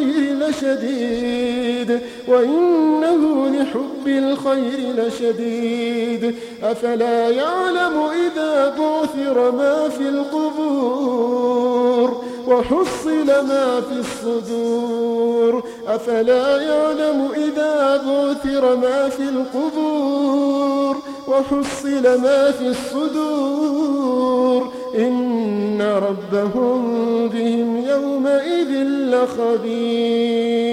الخير لشديد وإنه لحب الخير لشديد. أفلا يعلم إذا بعثر ما في القبور وحصل ما في الصدور. أفلا يعلم إذا بعثر ما في القبور وحصل ما في الصدور. إن ربهم بهم يومئذ لخبير